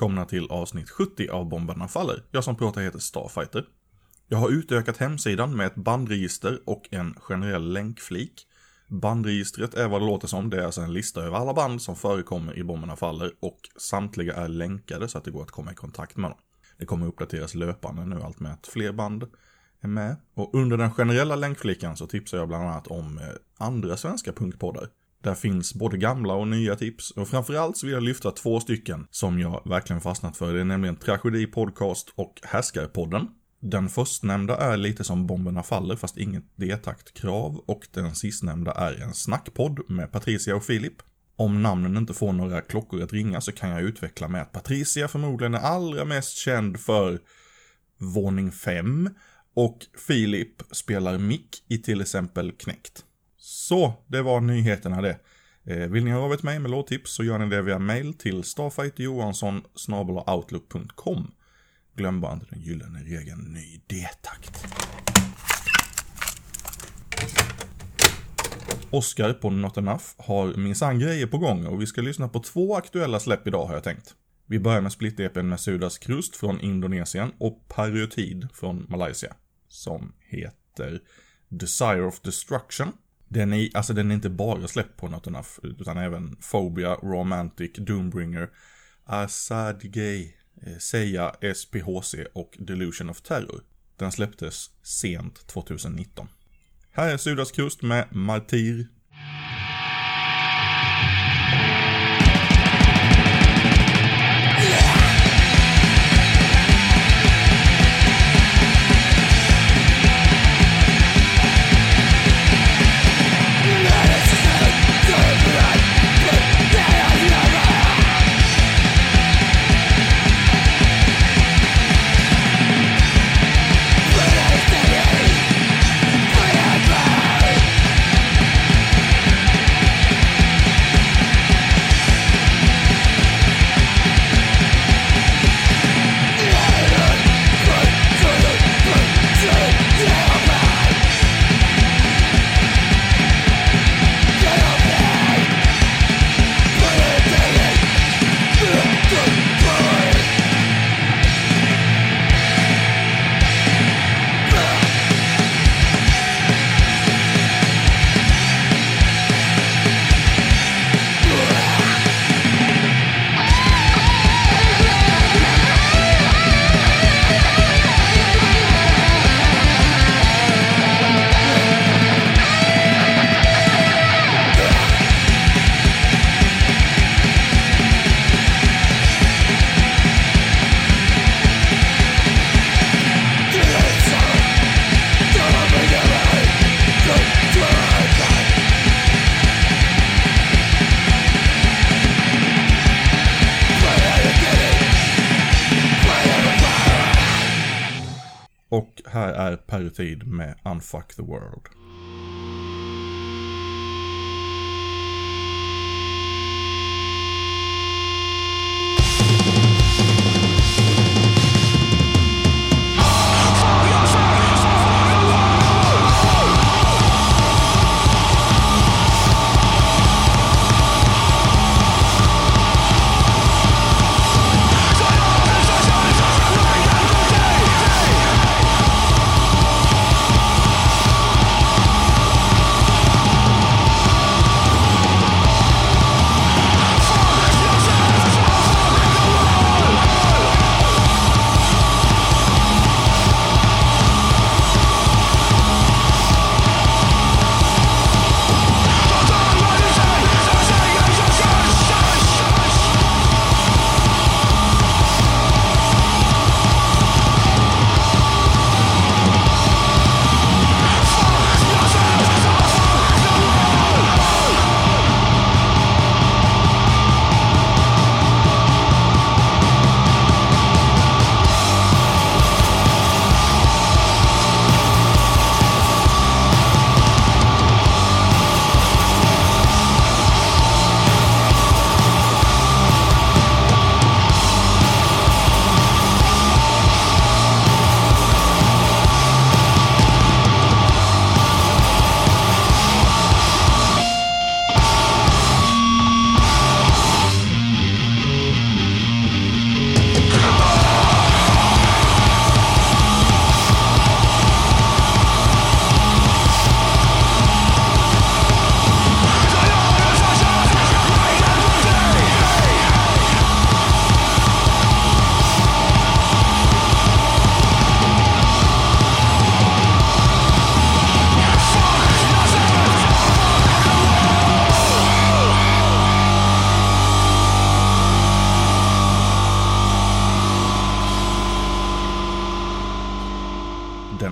Välkomna till avsnitt 70 av Bomberna Faller. Jag som pratar heter Starfighter. Jag har utökat hemsidan med ett bandregister och en generell länkflik. Bandregistret är vad det låter som, det är alltså en lista över alla band som förekommer i Bomberna Faller och samtliga är länkade så att det går att komma i kontakt med dem. Det kommer uppdateras löpande nu allt med att fler band är med. Och under den generella länkfliken så tipsar jag bland annat om eh, andra svenska punkpoddar. Där finns både gamla och nya tips och framförallt så vill jag lyfta två stycken som jag verkligen fastnat för. Det är nämligen Tragedi Podcast och Härskarpodden. Den förstnämnda är lite som Bomberna Faller fast inget D-taktkrav och den sistnämnda är en snackpodd med Patricia och Filip. Om namnen inte får några klockor att ringa så kan jag utveckla med att Patricia förmodligen är allra mest känd för Våning 5 och Filip spelar mick i till exempel Knäckt. Så, det var nyheterna det. Eh, vill ni höra av ett mig med låttips så gör ni det via mail till starfighterjohansson.outlook.com Glöm bara inte den gyllene regeln ny D-takt. Oscar på Not Enough har minsann grejer på gång och vi ska lyssna på två aktuella släpp idag har jag tänkt. Vi börjar med split-EPn med Sudas Krust från Indonesien och Periotid från Malaysia. Som heter Desire of Destruction. Den är, alltså den är inte bara släppt på Not Enough, utan även Phobia, Romantic, Doombringer, Asadgay, eh, Seiya, SPHC och Delusion of Terror. Den släpptes sent 2019. Här är Sudas Krust med Martyr här är Parityd med Unfuck the World.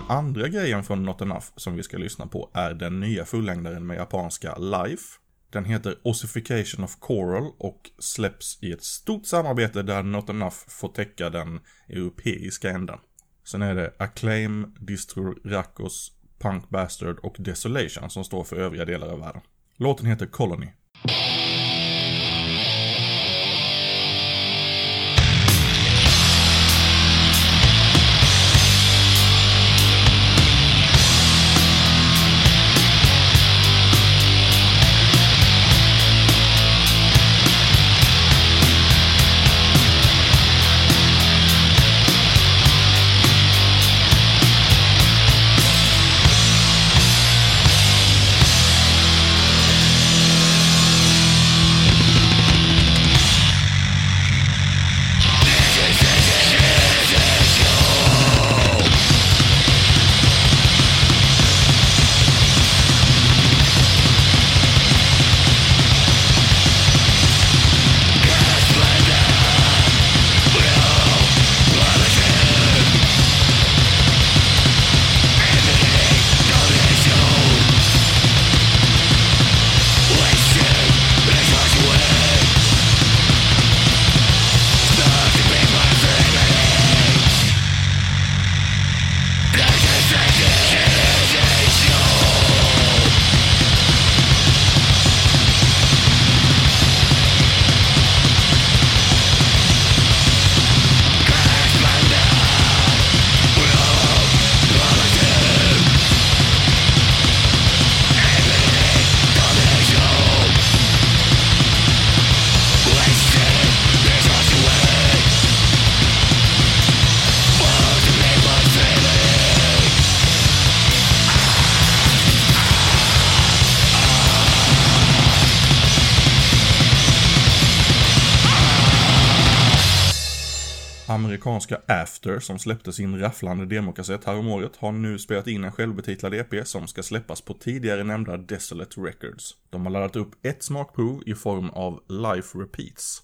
Andra grejen från Not Enough som vi ska lyssna på är den nya fullängdaren med japanska Life. Den heter Ossification of Coral och släpps i ett stort samarbete där Not Enough får täcka den europeiska änden. Sen är det Acclaim, Distro Rakos, Punk Bastard och Desolation som står för övriga delar av världen. Låten heter Colony. Amerikanska After, som släppte sin rafflande demokassett häromåret, har nu spelat in en självbetitlad EP som ska släppas på tidigare nämnda Desolate Records. De har laddat upp ett smakprov i form av Life Repeats.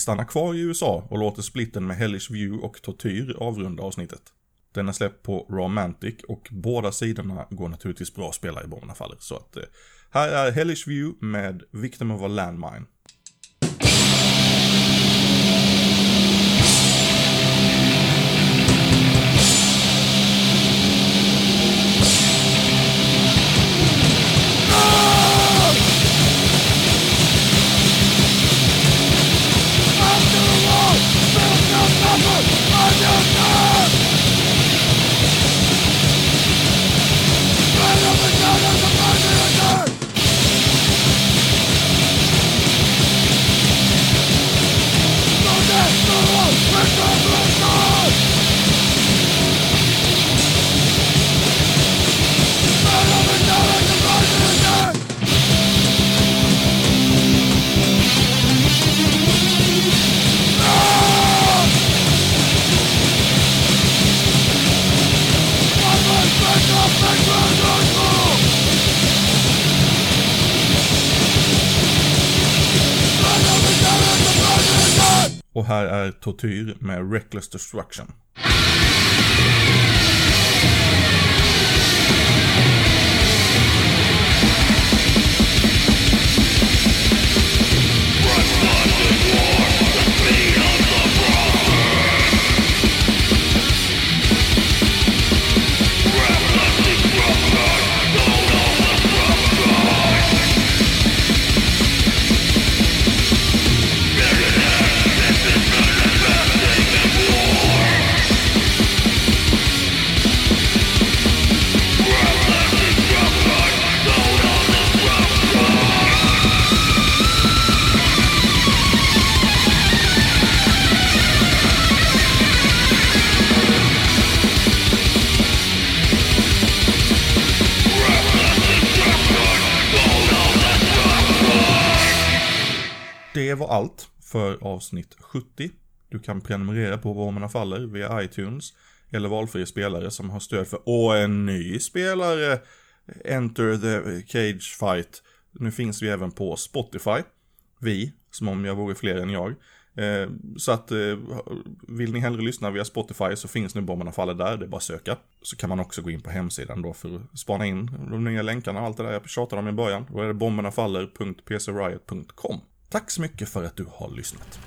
Stannar kvar i USA och låter splitten med Hellish View och Tortyr avrunda avsnittet. Den är släppt på Romantic och båda sidorna går naturligtvis bra att spela i Bomberna Faller. Så att eh, här är Hellish View med Victim of a Landmine. Här är Tortyr med Reckless Destruction. Det var allt för avsnitt 70. Du kan prenumerera på Bomberna Faller via iTunes eller valfri spelare som har stöd för, och en ny spelare, Enter the Cage Fight. Nu finns vi även på Spotify. Vi, som om jag vore fler än jag. Eh, så att eh, vill ni hellre lyssna via Spotify så finns nu Bomberna Faller där, det är bara att söka. Så kan man också gå in på hemsidan då för att spana in de nya länkarna och allt det där jag tjatade om i början. Då är det bombernafaller.pcriot.com. Tack så mycket för att du har lyssnat.